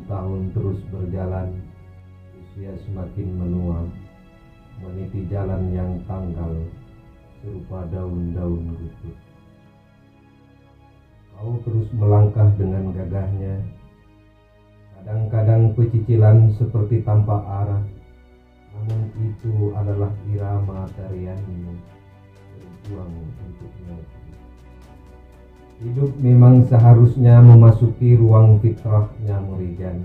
Tahun-tahun terus berjalan, usia semakin menua, meniti jalan yang tanggal, serupa daun-daun gugur. Kau terus melangkah dengan gagahnya, kadang-kadang pecicilan seperti tanpa arah, namun itu adalah irama tarianmu, berjuang untuknya. Hidup memang seharusnya memasuki ruang fitrahnya Murigan.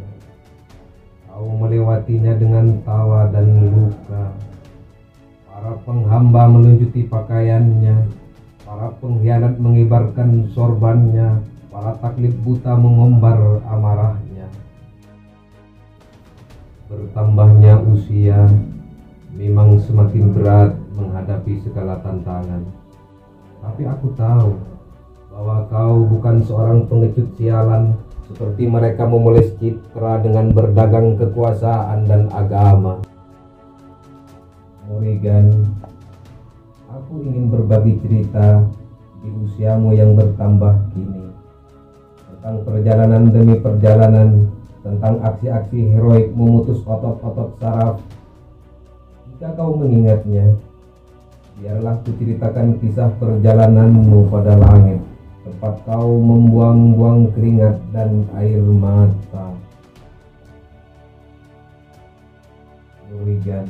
Kau melewatinya dengan tawa dan luka. Para penghamba melunjuti pakaiannya. Para pengkhianat mengibarkan sorbannya. Para taklid buta mengombar amarahnya. Bertambahnya usia memang semakin berat menghadapi segala tantangan. Tapi aku tahu bahwa kau bukan seorang pengecut sialan seperti mereka memoles citra dengan berdagang kekuasaan dan agama. Morrigan, aku ingin berbagi cerita di usiamu yang bertambah kini tentang perjalanan demi perjalanan, tentang aksi-aksi heroik memutus otot-otot saraf. Jika kau mengingatnya, biarlah kuceritakan kisah perjalananmu pada langit tempat kau membuang-buang keringat dan air mata. Murigan,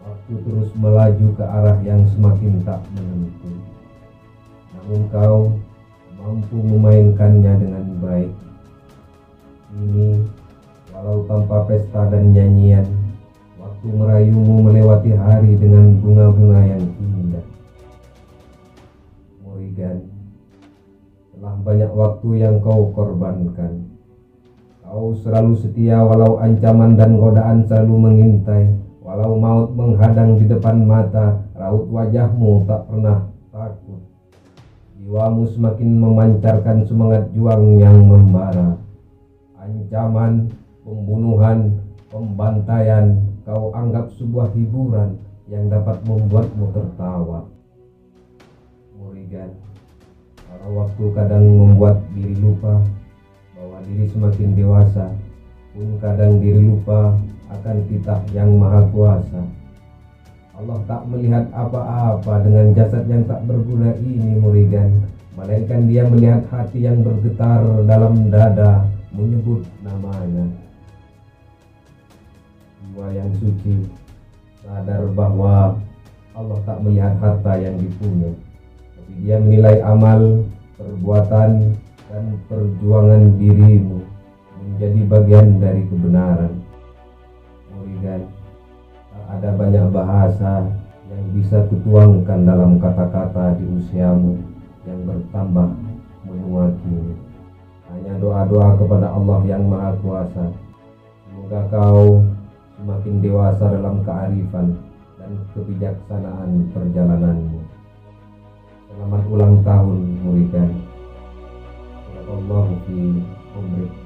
waktu terus melaju ke arah yang semakin tak menentu. Namun kau mampu memainkannya dengan baik. Ini, walau tanpa pesta dan nyanyian, waktu merayumu melewati hari dengan bunga-bunga yang indah. Morrigan, telah banyak waktu yang kau korbankan. Kau selalu setia walau ancaman dan godaan selalu mengintai. Walau maut menghadang di depan mata, raut wajahmu tak pernah takut. Jiwamu semakin memancarkan semangat juang yang membara. Ancaman, pembunuhan, pembantaian, kau anggap sebuah hiburan yang dapat membuatmu tertawa. Morrigan, waktu kadang membuat diri lupa bahwa diri semakin dewasa, pun kadang diri lupa akan titah yang maha kuasa. Allah tak melihat apa-apa dengan jasad yang tak berguna ini Murigan, melainkan dia melihat hati yang bergetar dalam dada menyebut namanya. Jiwa yang suci sadar bahwa Allah tak melihat harta yang dipunya, tapi dia menilai amal, perbuatan, dan perjuangan dirimu menjadi bagian dari kebenaran. Murigan, ada banyak bahasa yang bisa kutuangkan dalam kata-kata di usiamu yang bertambah menua kini. Hanya doa-doa kepada Allah yang Maha Kuasa. Semoga kau semakin dewasa dalam kearifan dan kebijaksanaan perjalananmu. Selamat ulang tahun, Murigan. Allah fi umrik.